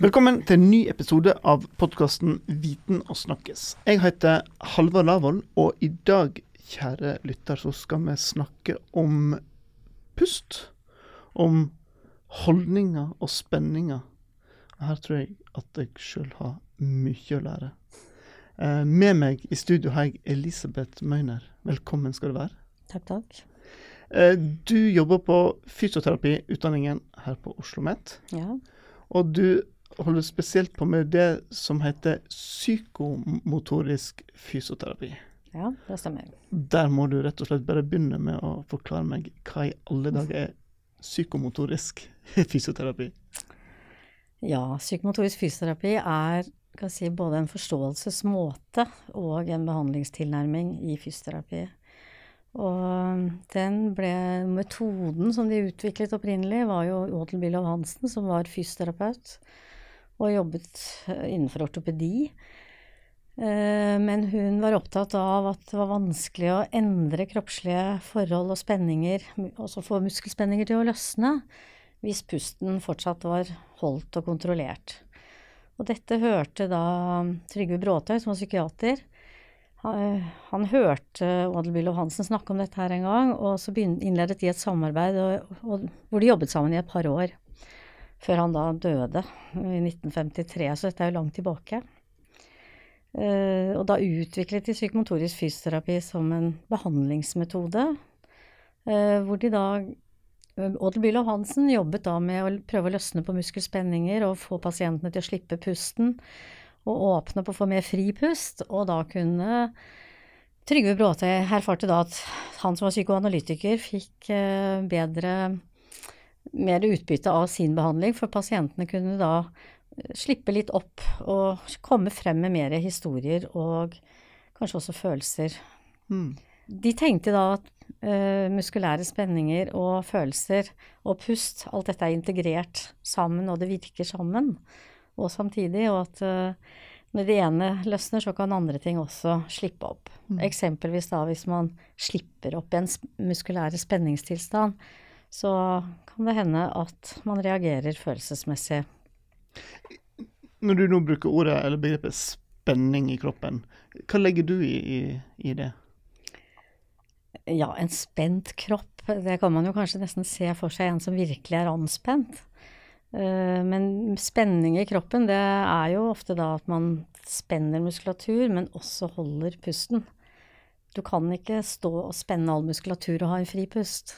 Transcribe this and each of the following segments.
Velkommen til en ny episode av podkasten Viten og snakkes. Jeg heter Halvard Lavoll, og i dag, kjære lytter, så skal vi snakke om pust. Om holdninger og spenninger. Her tror jeg at jeg sjøl har mye å lære. Eh, med meg i studio har jeg Elisabeth Møyner. Velkommen skal du være. Takk, takk. Eh, du jobber på fysioterapiutdanningen her på Oslo OsloMet. Ja. Og du holder spesielt på med det som heter psykomotorisk fysioterapi. Ja, det stemmer. Der må du rett og slett bare begynne med å forklare meg hva i alle dager er psykomotorisk fysioterapi? Ja, psykomotorisk fysioterapi er si, både en forståelsesmåte og en behandlingstilnærming i fysioterapi. Og den ble Metoden som de utviklet opprinnelig, var jo Odel Billov Hansen, som var fysioterapeut og jobbet eh, innenfor ortopedi. Eh, men hun var opptatt av at det var vanskelig å endre kroppslige forhold og spenninger, også få muskelspenninger til å løsne, hvis pusten fortsatt var holdt og kontrollert. Og dette hørte da Trygve Bråtøy, som var psykiater, han, hørte Odel Bylov Hansen snakke om dette her en gang, og så innledet de et samarbeid og, og, hvor de jobbet sammen i et par år. Før han da døde i 1953, så dette er jo langt tilbake. Uh, og da utviklet de psykomotorisk fysioterapi som en behandlingsmetode. Uh, hvor de da Odel Bylov Hansen jobbet da med å prøve å løsne på muskelspenninger og få pasientene til å slippe pusten og åpne på å få mer fri pust, og da kunne Trygve Bråte erfarte da at han som var psykoanalytiker, fikk eh, bedre mer utbytte av sin behandling, for pasientene kunne da eh, slippe litt opp og komme frem med mer historier og kanskje også følelser. Mm. De tenkte da at uh, muskulære spenninger og følelser og pust, alt dette er integrert sammen, og det virker sammen og samtidig, og at uh, når det ene løsner, så kan andre ting også slippe opp. Mm. Eksempelvis da hvis man slipper opp i en muskulære spenningstilstand, så kan det hende at man reagerer følelsesmessig. Når du nå bruker ordet eller begrepet spenning i kroppen, hva legger du i, i, i det? Ja, en spent kropp, det kan man jo kanskje nesten se for seg en som virkelig er anspent. Eh, men spenning i kroppen, det er jo ofte da at man spenner muskulatur, men også holder pusten. Du kan ikke stå og spenne all muskulatur og ha en fri pust.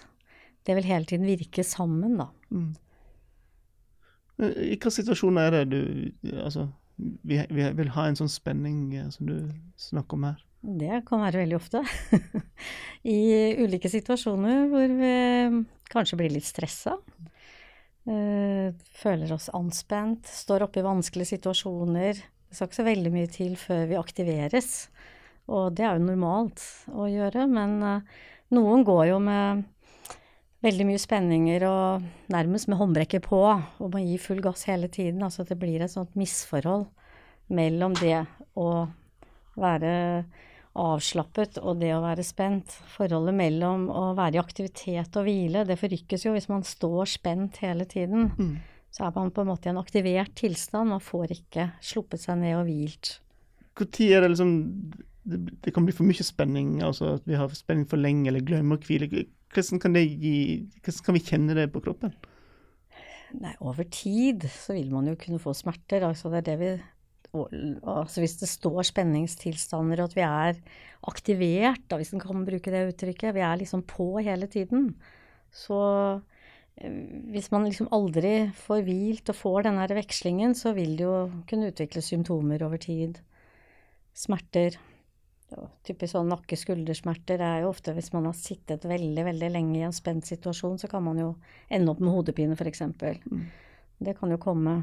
Det vil hele tiden virke sammen, da. Mm. I hvilken situasjoner er det du Altså, vi, vi, vil ha en sånn spenning eh, som du snakker om her? Det kan være veldig ofte. I ulike situasjoner hvor vi kanskje blir litt stressa. Føler oss anspent, står oppe i vanskelige situasjoner. Det skal ikke så veldig mye til før vi aktiveres, og det er jo normalt å gjøre. Men noen går jo med veldig mye spenninger og nærmest med håndbrekket på og må gi full gass hele tiden. Altså at det blir et sånt misforhold mellom det å være avslappet og det å være spent. Forholdet mellom å være i aktivitet og hvile, det forrykkes jo hvis man står spent hele tiden. Mm. Så er man på en måte i en aktivert tilstand. Man får ikke sluppet seg ned og hvilt. Når er det liksom det, det, kan bli for mye spenning, altså at vi har spenning for lenge eller glemmer å hvile. Hvordan kan, gi, hvordan kan vi kjenne det på kroppen? Nei, over tid så vil man jo kunne få smerter. Altså det det vi altså hvis det står spenningstilstander, og at vi er aktivert, da, hvis en kan bruke det uttrykket, vi er liksom på hele tiden, så eh, hvis man liksom aldri får hvilt og får denne vekslingen, så vil det jo kunne utvikle symptomer over tid. Smerter. Typisk sånn nakke-skuldersmerter er jo ofte hvis man har sittet veldig veldig lenge i en spent situasjon, så kan man jo ende opp med hodepine, f.eks. Mm. Det kan jo komme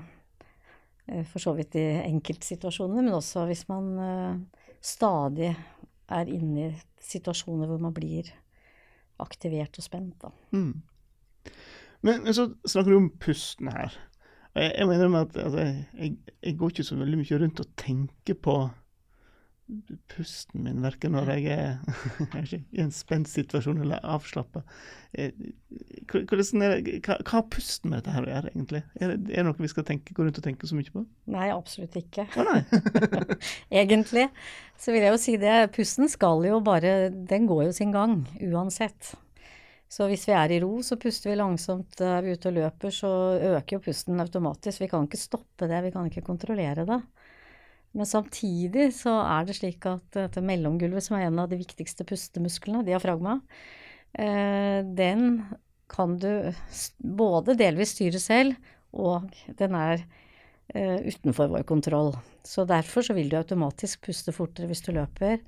Eh, for så vidt i enkeltsituasjoner, men også hvis man uh, stadig er inne i situasjoner hvor man blir aktivert og spent. Da. Mm. Men, men, så snakker du om pusten her. Jeg, jeg mener at altså, jeg, jeg, går ikke så veldig mye rundt og tenker på pusten min, verken når jeg er, i en spent situasjon eller avslappa. Eh, hva, har pusten med dette her å gjøre, egentlig? Er det, er det, noe vi skal tenke, gå rundt og tenke så mye på? Nei, absolutt ikke. Å nei. egentlig så vil jeg jo si det. Pusten skal jo bare Den går jo sin gang, uansett. Så hvis vi er i ro, så puster vi langsomt. Er vi ute og løper, så øker jo pusten automatisk. Vi kan ikke stoppe det, vi kan ikke kontrollere det. Men samtidig så er det slik at dette mellomgulvet, som er en av de viktigste pustemusklene, diafragma, eh, den kan du både delvis styre selv, og den er eh, utenfor vår kontroll. Så derfor så vil du automatisk puste fortere hvis du løper.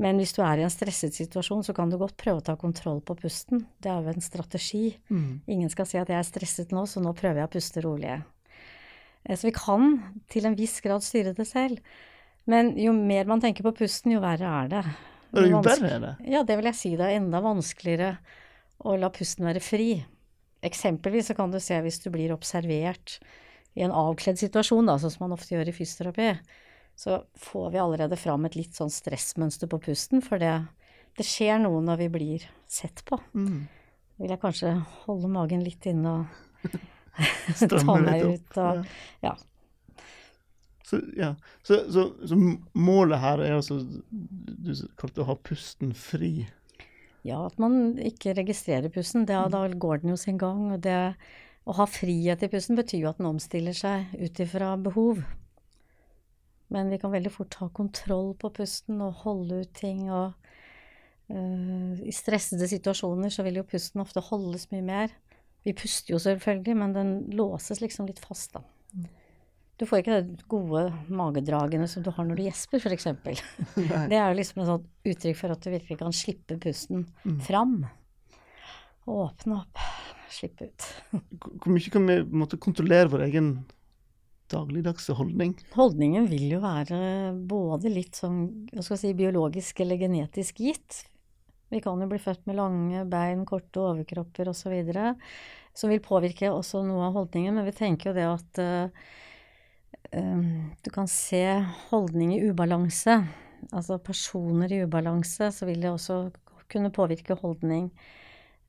Men hvis du er i en stresset situasjon, så kan du godt prøve å ta kontroll på pusten. Det er jo en strategi. Mm. Ingen skal si at jeg er stresset nå, så nå prøver jeg å puste rolig. Eh, så vi kan til en viss grad styre det selv. Men jo mer man tenker på pusten, jo verre er det. Jo verre er det? Ja, det vil jeg si. Det er enda vanskeligere å la pusten være fri. Eksempelvis så kan du se hvis du blir observert i en avkledd situasjon, da, sånn som man ofte gjør i fysioterapi så får vi allerede fram et litt sånn stressmønster på pusten, for det, det skjer noe når vi blir sett på. Mm. vil jeg kanskje holde magen litt inne og ta meg ut og ja. Så, ja. Så, så, så, målet her er altså Du kalte det å ha pusten fri? Ja, at man ikke registrerer pusten. Det, da går den jo sin gang. og det å ha frihet i pusten betyr jo at den omstiller seg ut ifra behov. Men vi kan veldig fort ha kontroll på pusten og holde ut ting. og uh, I stressede situasjoner så vil jo pusten ofte holdes mye mer. Vi puster jo selvfølgelig, men den låses liksom litt fast, da. Du får ikke det gode magedragene som du har når du gjesper, f.eks. det er jo liksom et sånt uttrykk for at du virkelig kan slippe pusten mm. fram. Åpne opp, slippe ut. Hvor mye kan vi måtte kontrollere vår egen dagligdagse holdning? Holdningen vil jo være både litt sånn hva skal jeg si, biologisk eller genetisk gitt. Vi kan jo bli født med lange bein, korte overkropper osv. Som vil påvirke også noe av holdningen. Men vi tenker jo det at uh, du kan se holdning i ubalanse. Altså personer i ubalanse, så vil det også kunne påvirke holdning.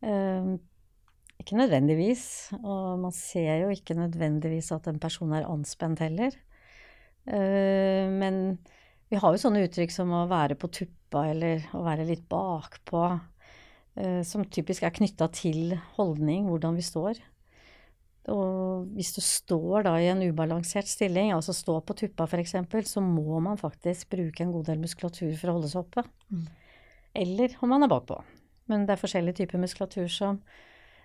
Uh, ikke nødvendigvis. Og man ser jo ikke nødvendigvis at en person er anspent heller. Uh, men vi har jo sånne uttrykk som å være på tuppa eller å være litt bakpå, uh, som typisk er knytta til holdning, hvordan vi står. Og hvis du står da i en ubalansert stilling, altså stå på tuppa f.eks., så må man faktisk bruke en god del muskulatur for å holde seg oppe. Mm. Eller om man er bakpå. Men det er forskjellige typer muskulatur som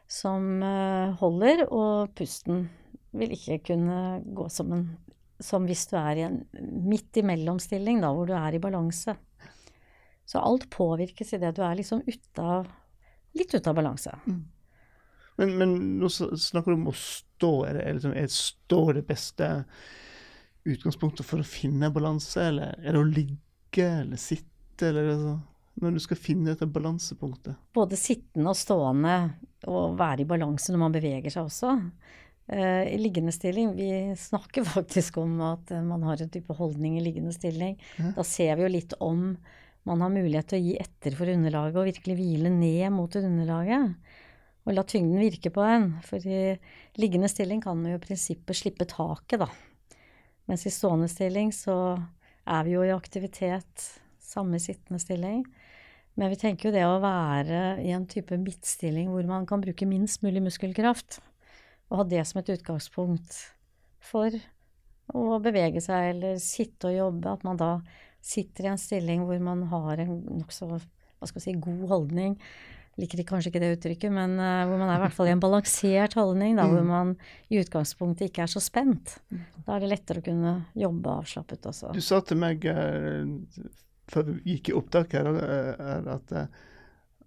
som eh, holder, og pusten vil ikke kunne gå som en som hvis du er i en midt imellom-stilling, da, hvor du er i balanse. Så alt påvirkes i det du er liksom ute av Litt ute av balanse. Mm. Men, men, nå snakker du om å stå. Er, det, liksom, er stå det beste utgangspunktet for å finne balanse, eller er det å ligge eller sitte, eller sånn? når du skal finne dette balansepunktet? Både sittende og stående, og være i balanse når man beveger seg også. Uh, I liggende stilling Vi snakker faktisk om at uh, man har en type holdning i liggende stilling. Ja. Da ser vi jo litt om man har mulighet til å gi etter for underlaget og virkelig hvile ned mot underlaget. Og la tyngden virke på en. For i liggende stilling kan man jo i prinsippet slippe taket, da. Mens i stående stilling så er vi jo i aktivitet, samme sittende stilling. Men vi tenker jo det å være i en type midtstilling hvor man kan bruke minst mulig muskelkraft, og ha det som et utgangspunkt for å bevege seg eller sitte og jobbe, at man da sitter i en stilling hvor man har en nokså hva skal si, god holdning. Liker kanskje ikke det uttrykket, men uh, hvor man er i hvert fall i en balansert holdning, da, mm. hvor man i utgangspunktet ikke er så spent. Mm. Da er det lettere å kunne jobbe avslappet også. Du sa til meg uh, før vi gikk i opptak her, uh, at,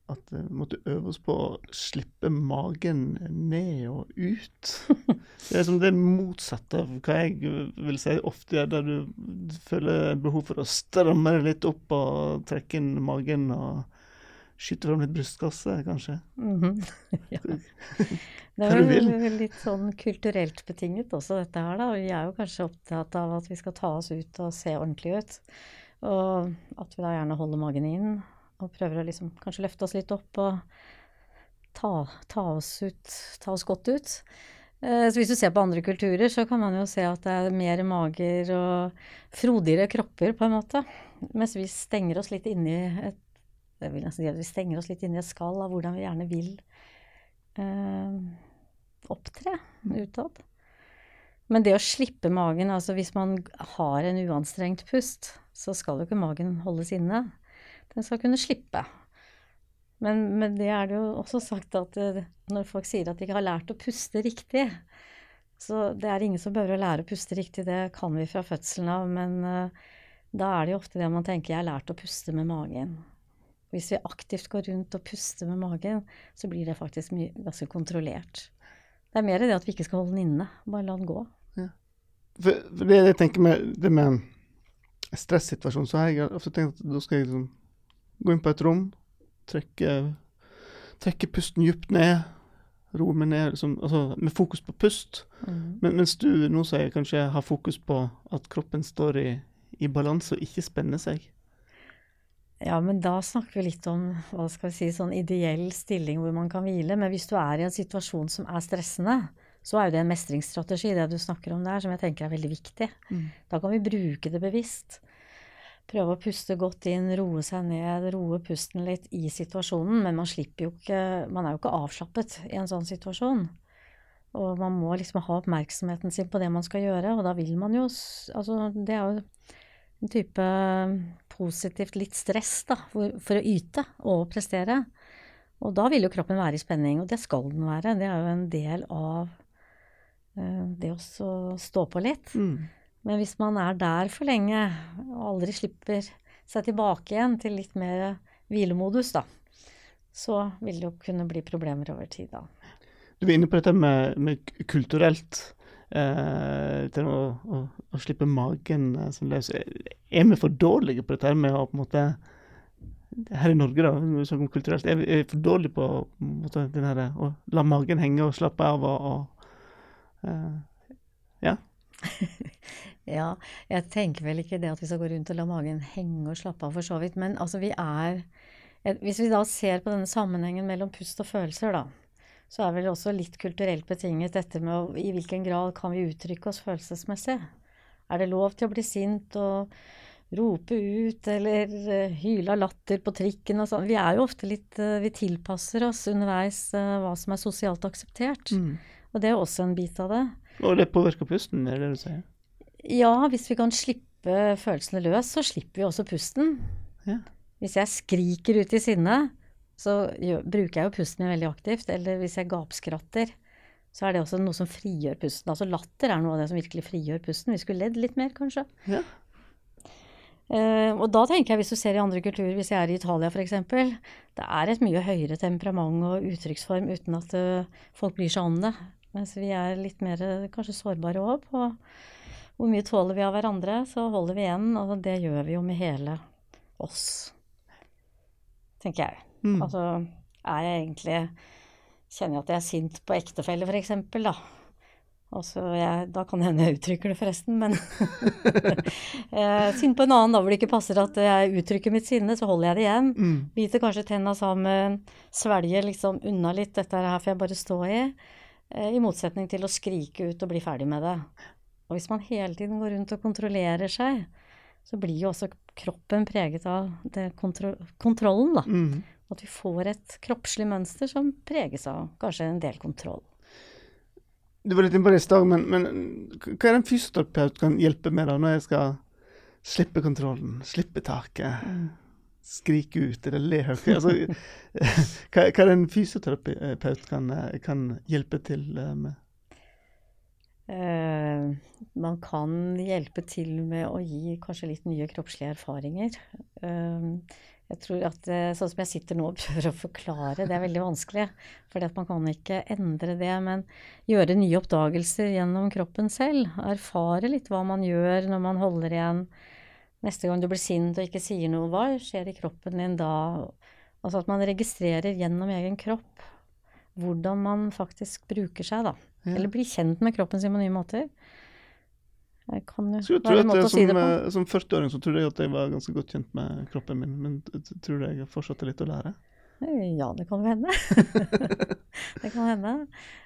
at vi måtte øve oss på å slippe magen ned og ut. Det er som det motsatte av hva jeg vil si ofte gjør, der du føler behov for å stramme deg litt opp og trekke inn magen. og skyte fram litt brystkasse, kanskje. Mm -hmm. ja. Det er vel litt sånn kulturelt betinget også, dette her, da. Vi er jo kanskje opptatt av at vi skal ta oss ut og se ordentlig ut. Og at vi da gjerne holder magen inn og prøver å liksom kanskje løfte oss litt opp og ta, ta, oss, ut, ta oss godt ut. Eh, så hvis du ser på andre kulturer, så kan man jo se at det er mer mager og frodigere kropper, på en måte. Mens vi stenger oss litt inni et jeg vil nesten si at vi stenger oss litt inn i et skall av hvordan vi gjerne vil eh, opptre utad. Men det å slippe magen, altså hvis man har en uanstrengt pust, så skal jo ikke magen holdes inne. Den skal kunne slippe. Men med det er det jo også sagt at uh, når folk sier at de ikke har lært å puste riktig Så det er ingen som behøver å lære å puste riktig, det kan vi fra fødselen av. Men uh, da er det jo ofte det man tenker jeg har lært å puste med magen. Hvis vi aktivt går rundt og puster med magen, så blir det faktisk mye, ganske kontrollert. Det er mer det at vi ikke skal holde den inne, bare la den gå. Ja. For, det jeg tenker med det med stressituasjonen, så har jeg ofte tenkt at da skal jeg liksom gå inn på et rom, trekke, trekke pusten dypt ned, roe meg ned, liksom, altså med fokus på pust. Mm. Men, mens du nå sier kanskje har fokus på at kroppen står i, i balanse og ikke spenner seg. Ja, men da snakker vi litt om hva skal vi si, sånn ideell stilling hvor man kan hvile. Men hvis du er i en situasjon som er stressende, så er jo det en mestringsstrategi, det du snakker om der, som jeg tenker er veldig viktig. Mm. Da kan vi bruke det bevisst. Prøve å puste godt inn, roe seg ned, roe pusten litt i situasjonen. Men man slipper jo ikke Man er jo ikke avslappet i en sånn situasjon. Og man må liksom ha oppmerksomheten sin på det man skal gjøre, og da vil man jo Altså, det er jo en type positivt litt stress da, for, for, å yte og prestere. Og da vil jo kroppen være i spenning, og det skal den være. Det er jo en del av uh, det å stå på litt. Mm. Men hvis man er der for lenge aldri slipper seg tilbake igjen til litt mer hvilemodus, da, så vil det jo kunne bli problemer over tid, da. Du var inne på dette med, med kulturelt eh, til å, å, å, slippe magen som løs. Er vi for dårlige på dette med å på en måte her i Norge, da, kulturelt, er vi for dårlige på, måte, her, å la magen henge og slappe av og, og uh, Ja. ja, jeg tenker vel ikke det at vi skal gå rundt og la magen henge og slappe av, for så vidt. Men altså, vi er Hvis vi da ser på denne sammenhengen mellom pust og følelser, da, så er vel også litt kulturelt betinget dette med å, i hvilken grad kan vi uttrykke oss følelsesmessig. Er det lov til å bli sint og rope ut eller uh, hyle av latter på trikken og sånn? Vi er jo ofte litt uh, Vi tilpasser oss underveis uh, hva som er sosialt akseptert. Mm. Og det er også en bit av det. Og det påvirker pusten, er det du sier? Ja, hvis vi kan slippe følelsene løs, så slipper vi også pusten. Ja. Hvis jeg skriker ut i sinne, så bruker jeg jo pusten min veldig aktivt. Eller hvis jeg gapskratter, så er det også noe som frigjør pusten. Altså latter er noe av det som virkelig frigjør pusten. Vi skulle ledd litt mer, kanskje. Ja. Uh, og da tenker jeg, hvis du ser i andre kulturer, hvis jeg er i Italia f.eks., det er et mye høyere temperament og uttrykksform uten at uh, folk bryr seg om det. Mens vi er litt mer kanskje sårbare òg på hvor mye tåler vi av hverandre. Så holder vi igjen, og det gjør vi jo med hele oss, tenker jeg. Mm. Altså, er jeg egentlig Kjenner jeg at jeg er sint på ektefelle, f.eks., da. Altså, jeg, da kan hende jeg uttrykker det, forresten, men eh, Sint på en annen da hvor det ikke passer at jeg uttrykker mitt sinne, så holder jeg det igjen. Mm. Biter kanskje tenna sammen, svelger liksom unna litt. Dette her får jeg bare stå i. Eh, I motsetning til å skrike ut og bli ferdig med det. Og hvis man hele tiden går rundt og kontrollerer seg, så blir jo også kroppen preget av kontro kontrollen, da. Mm. At vi får et kroppslig mønster som preges av kanskje en del kontroll. Du var litt inne på det i stad, men, men, hva er det en fysioterapeut kan hjelpe med da, når jeg skal slippe kontrollen, slippe taket, mm. skrike ut eller le høyt? Altså, hva, hva, er det en fysioterapeut kan, kan hjelpe til eh, med? Uh, man kan hjelpe til med å gi kanskje litt nye kroppslige erfaringer. Uh, jeg tror at Sånn som jeg sitter nå og prøver å forklare, det er veldig vanskelig. For man kan ikke endre det, men gjøre nye oppdagelser gjennom kroppen selv. Erfare litt hva man gjør når man holder igjen. Neste gang du blir sint og ikke sier noe, hva skjer i kroppen din da? Altså at man registrerer gjennom egen kropp hvordan man faktisk bruker seg, da. Ja. Eller bli kjent med kroppen sin på nye måter. kan jo tro være en måte jeg som, si det som, på. eh, som 40-åring så trodde jeg at jeg var ganske godt kjent med kroppen min, men tror du jeg fortsatt litt å lære? Eh, Ja, det kan jo hende. det kan hende.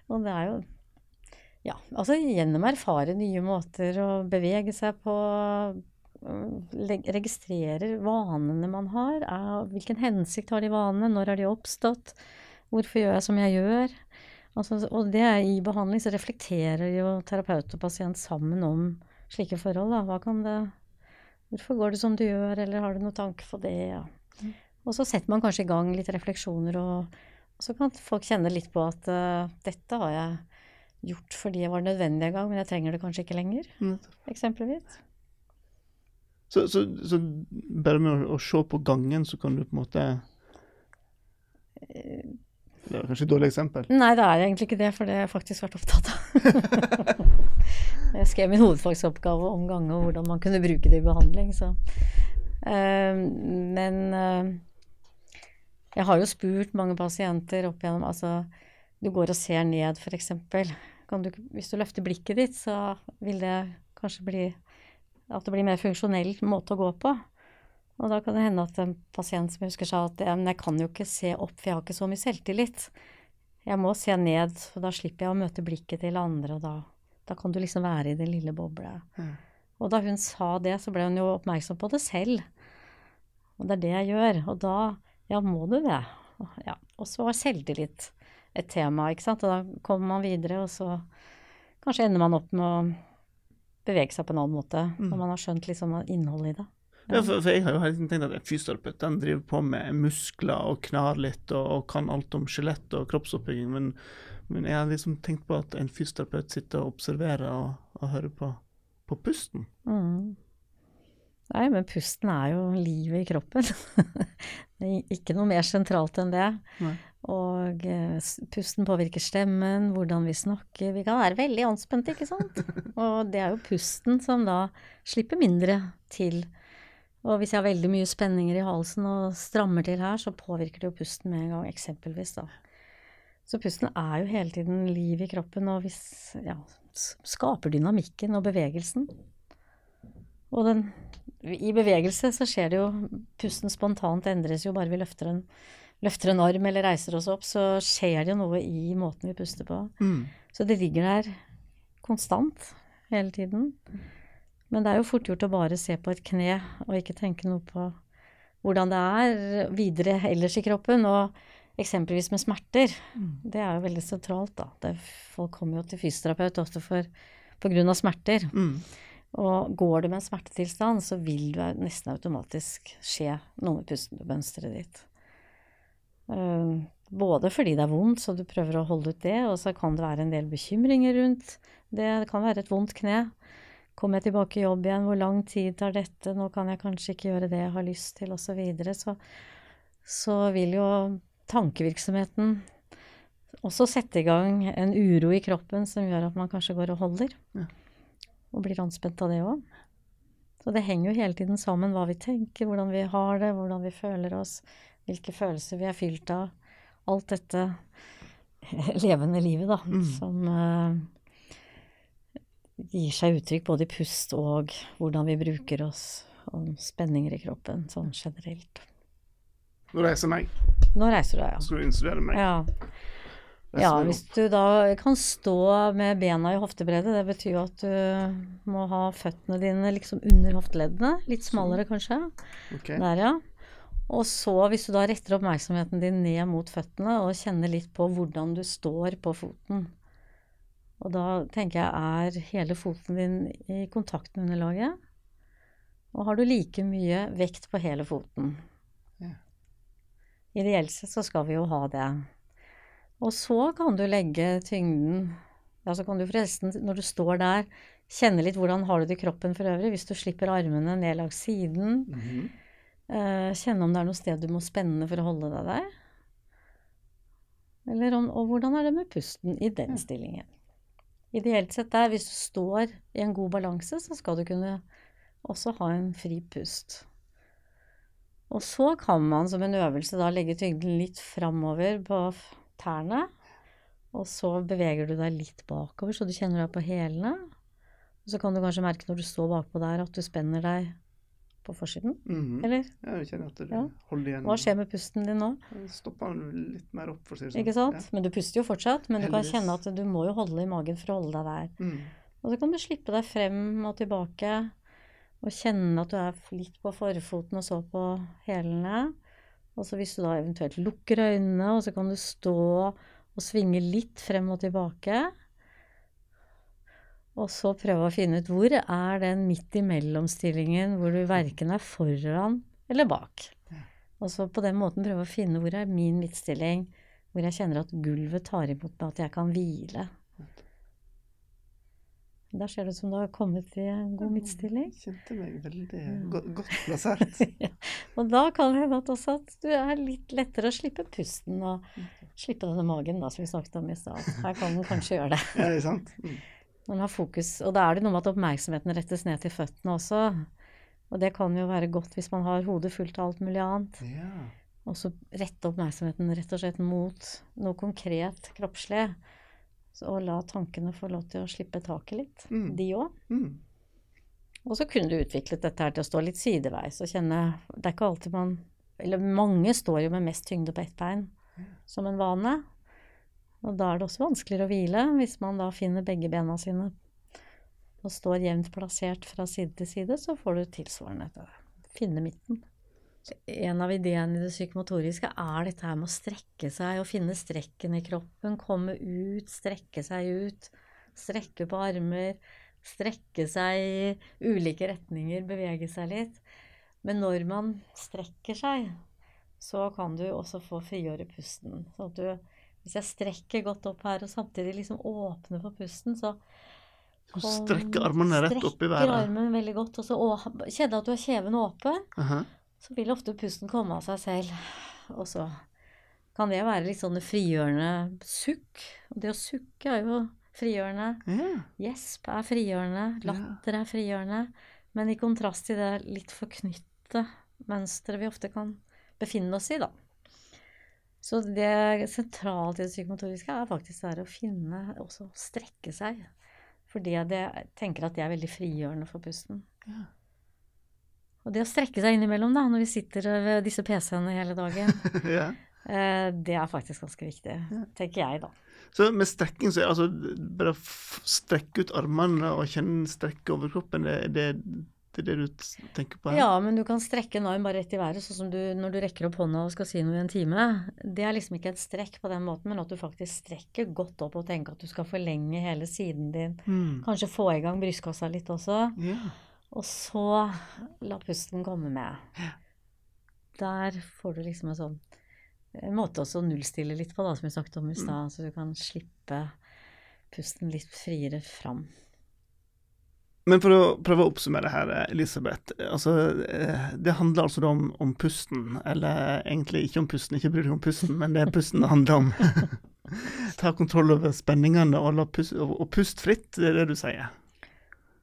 Og det er jo Ja, altså gjennom å erfare nye måter å bevege seg på, øh, registrere vanene man har. Er, hvilken hensikt har de vanene? Når har de oppstått? Hvorfor gjør jeg som jeg gjør? Altså, og det er i behandling så reflekterer jo terapeut og pasient sammen om slike forhold. Da. Hva kan det Hvorfor går det som du gjør, eller har du noen tanke for det? Ja. Og så setter man kanskje i gang litt refleksjoner, og, og så kan folk kjenne litt på at uh, dette har jeg gjort fordi jeg var nødvendig en gang, men jeg trenger det kanskje ikke lenger, Mm. eksempelvis. Så, så, så bare med å, å se på gangen, så kan du på en måte Det var kanskje et dårlig eksempel. Nei, det er egentlig ikke det, for det har jeg faktisk vært opptatt av. jeg skrev min hovedfagsoppgave om gange og hvordan man kunne bruke det i behandling, så Eh, Men eh, jeg har jo spurt mange pasienter opp igjennom Altså, du går og ser ned, f.eks. Hvis du løfter blikket ditt, så vil det kanskje bli at det blir mer funksjonell måte å gå på. Og da kan det hende at en pasient som husker sa at "Ja, men jeg kan jo ikke se opp, for jeg har ikke så mye selvtillit. Jeg må se ned, for da slipper jeg å møte blikket til andre, og da, da kan du liksom være i den lille bobla. Mm. Og da hun sa det, så ble hun jo oppmerksom på det selv. Og det er det jeg gjør. Og da ja, må du det. Ja. Og så var selvtillit et tema, ikke sant. Og da kommer man videre, og så kanskje ender man opp med å bevege seg på en annen måte. Mm. Når man har skjønt liksom innholdet i det. Ja, for, for jeg har jo hele tenkt at en fysioterapeut den driver på med muskler og knar litt og, og kan alt om skjelett og kroppsoppbygging, men, men jeg har liksom tenkt på at en fysioterapeut sitter og observerer og, og hører på, på pusten. Mm. Nei, men pusten er jo livet i kroppen. ikke noe mer sentralt enn det. Nei. Og eh, pusten påvirker stemmen, hvordan vi snakker. Vi kan være veldig anspente, ikke sant? Og det er jo pusten som da slipper mindre til. Og hvis jeg har veldig mye spenninger i halsen og strammer til her, så påvirker det jo pusten med en gang, eksempelvis, da. Så pusten er jo hele tiden liv i kroppen, og hvis, ja, skaper dynamikken og bevegelsen. Og den, i bevegelse så skjer det jo Pusten spontant endres jo bare vi løfter en, løfter en arm eller reiser oss opp, så skjer det jo noe i måten vi puster på. Mm. Så det ligger der konstant hele tiden. Men det er jo fort gjort å bare se på et kne og ikke tenke noe på hvordan det er videre ellers i kroppen. Og eksempelvis med smerter. Det er jo veldig sentralt, da. Det, folk kommer jo til fysioterapeut ofte for, av smerter. Mm. Og går du med en smertetilstand, så vil det nesten automatisk skje noe med pustemønsteret ditt. Eh, både fordi det er vondt, så du prøver å holde ut det, og så kan det være en del bekymringer rundt det. Det kan være et vondt kne. Kommer jeg tilbake i jobb igjen, hvor lang tid tar dette, nå kan jeg kanskje ikke gjøre det jeg har lyst til, osv. Så, videre. så så vil jo tankevirksomheten også sette i gang en uro i kroppen som gjør at man kanskje går og holder. Ja. Og blir anspent av det òg. Så det henger jo hele tiden sammen hva vi tenker, hvordan vi har det, hvordan vi føler oss, hvilke følelser vi er fylt av. Alt dette levende livet, da, Mm. som eh, gir seg uttrykk både i pust og hvordan vi bruker oss, og spenninger i kroppen sånn generelt. Nå reiser meg. Nå reiser du deg, ja. Skal du instruere meg? Ja. Ja, hvis du da kan stå med bena i hoftebredde, det betyr jo at du må ha føttene dine liksom under hofteleddene, litt smalere kanskje. Okay. Der, ja. Og så, hvis du da retter oppmerksomheten din ned mot føttene og kjenner litt på hvordan du står på foten. Og da tenker jeg, er hele foten din i kontakt med underlaget? Og har du like mye vekt på hele foten? Ja. Ideelt sett så skal vi jo ha det. Og så kan du legge tyngden Ja, så kan du forresten, når du står der, kjenne litt hvordan har du det i kroppen for øvrig. Hvis du slipper armene ned langs siden. Mhm. Eh, kjenne om det er noe sted du må spenne for å holde deg der. Eller om, og hvordan er det med pusten i den stillingen. Ideelt sett der, hvis du står i en god balanse, så skal du kunne også ha en fri pust. Og så kan man som en øvelse da legge tyngden litt framover på tærne. Og så beveger du deg litt bakover, så du kjenner deg på hælene. Så kan du kanskje merke når du står bakpå der, at du spenner deg på forsiden. Mhm. Eller Ja, jeg kjenner at du Ja. holder igjen. hva skjer med pusten din nå? Stopper litt mer opp, for å si det sånn. Ikke sant? Men du puster jo fortsatt, men du kan kjenne at du må jo holde i magen for å holde deg der. Mm. Og så kan du slippe deg frem og tilbake, og kjenne at du er litt på forfoten og så på hælene. Og så hvis du da eventuelt lukker øynene, og så kan du stå og svinge litt frem og tilbake. Og så prøve å finne ut hvor er den midt imellom-stillingen hvor du verken er foran eller bak. Og så på den måten prøve å finne hvor er min midtstilling, hvor jeg kjenner at gulvet tar imot meg, at jeg kan hvile. Der ser det ut som du har kommet i en god midtstilling. Kjente meg veldig godt plassert. Og da kan det hende at også at du er litt lettere å slippe pusten og slippe denne magen, da, som vi snakket om i stad. Her kan den kanskje gjøre det. Ja, det er sant? Mm. Man har fokus, og da er det noe med at oppmerksomheten rettes ned til føttene også. Og det kan jo være godt hvis man har hodet fullt av alt mulig annet. Ja. Og så rette oppmerksomheten rett og slett mot noe konkret kroppslig. Så, og la tankene få lov til å slippe taket litt, Mm. de òg. Mm. Og så kunne du utviklet dette her til å stå litt sideveis og kjenne Det er ikke alltid man Eller mange står jo med mest tyngde på ett bein som en vane. Og da er det også vanskeligere å hvile hvis man da finner begge bena sine og står jevnt plassert fra side til side, så får du tilsvarende til å finne midten. En av ideene i det psykomotoriske er dette her med å strekke seg og finne strekken i kroppen, komme ut, strekke seg ut, strekke på armer, strekke seg i ulike retninger, bevege seg litt. Men når man strekker seg, så kan du også få frigjøre pusten. Sånn at du, hvis jeg strekker godt opp her og samtidig liksom åpner for pusten, så Så strekker armene rett opp i Strekker armen veldig godt, og så å- kjenner at du har kjeven åpen Aha. så vil ofte pusten komme av seg selv. Og så kan det være litt sånne frigjørende sukk. Og det å sukke er jo frigjørende. Ja. Gjesp er frigjørende. Latter er frigjørende. Men i kontrast til det litt forknytte mønsteret vi ofte kan befinne oss i, da. Så det sentrale i det psykomotoriske er faktisk det å finne, også strekke seg. Fordi jeg tenker at det er veldig frigjørende for pusten. Ja. Og det å strekke seg innimellom, da, når vi sitter ved disse PC-ene hele dagen, ja. eh, det er faktisk ganske viktig, tenker jeg, da. Så med strekking så er altså bare å strekke ut armene og kjenne strekke over kroppen, det, det, det er det du tenker på her? Ja, men du kan strekke en arm bare rett i været, sånn som du når du rekker opp hånda og skal si noe i en time. Det er liksom ikke et strekk på den måten, men at du faktisk strekker godt opp og tenker at du skal forlenge hele siden din. Mm. Kanskje få i gang brystkassa litt også. Ja. Og så la pusten komme med. Der får du liksom en sånn en måte også å nullstille litt på, da, som vi snakket om i stad. Så du kan slippe pusten litt friere fram. Men for å prøve å oppsummere her, Elisabeth. Altså, eh, det handler altså om, om pusten, eller egentlig ikke om pusten, ikke bry deg om pusten, men det er pusten det handler om. Ta kontroll over spenningene og, pust, og, pust fritt, det er det du sier.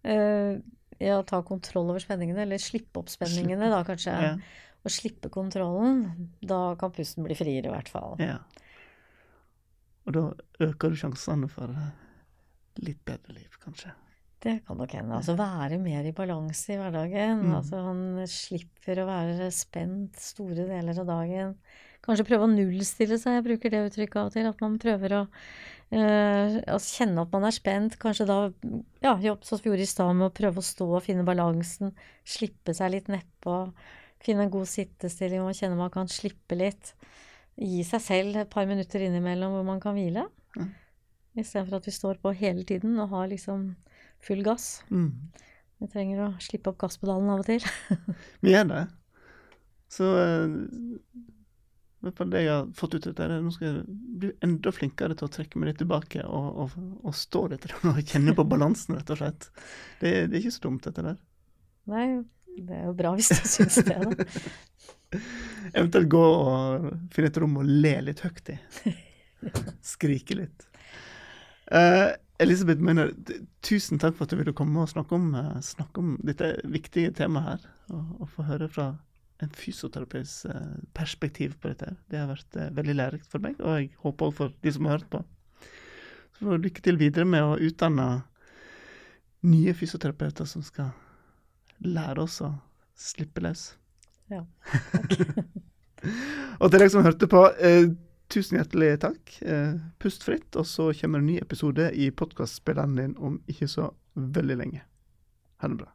Uh, ja, ta kontroll over spenningene, eller slippe opp spenningene, da kanskje. Ja. Og slippe kontrollen. Da kan pusten bli friere, i hvert fall. ja. Og da øker du sjansene for eh, litt bedre liv, kanskje. Det kan nok hende. Altså være mer i balanse i hverdagen. Mm. Altså han slipper å være spent store deler av dagen. Kanskje prøve å nullstille seg, jeg bruker det uttrykket av og til. At man prøver å altså kjenne at man er spent. Kanskje da, ja, jobb som vi gjorde i stad, med å prøve å stå og finne balansen. Slippe seg litt nedpå. Finne en god sittestilling og kjenne man kan slippe litt. Gi seg selv et par minutter innimellom hvor man kan hvile. Mm. Istedenfor at vi står på hele tiden og har liksom full gass. Mm. Vi trenger å slippe opp gasspedalen av og til. Vi gjør det. Så eh, hvert fall det jeg har fått ut av dette, nå skal jeg bli enda flinkere til å trekke meg litt tilbake og, og, og stå litt og kjenne på balansen, rett og slett. Det, det er ikke så dumt, dette der. Nei, det er jo bra hvis du syns det, da. Eventuelt gå og finne et rom og le litt høyt i. Skrike litt. Eh, Elisabeth Møyner, tusen takk for at du ville komme og snakke om, eh, snakke om dette viktige temaet her. Og, og få høre fra en fysioterapeus eh, perspektiv på dette. Det har vært eh, veldig lærerikt for meg, og jeg håper også for de som har hørt på. Så får lykke til videre med å utdanne nye fysioterapeuter som skal lære oss å slippe løs. Ja. takk. og til deg som hørte på, eh, tusen hjertelig takk. Eh, pust fritt, og så kommer en ny episode i podkastspilleren din om ikke så veldig lenge. Ha det bra.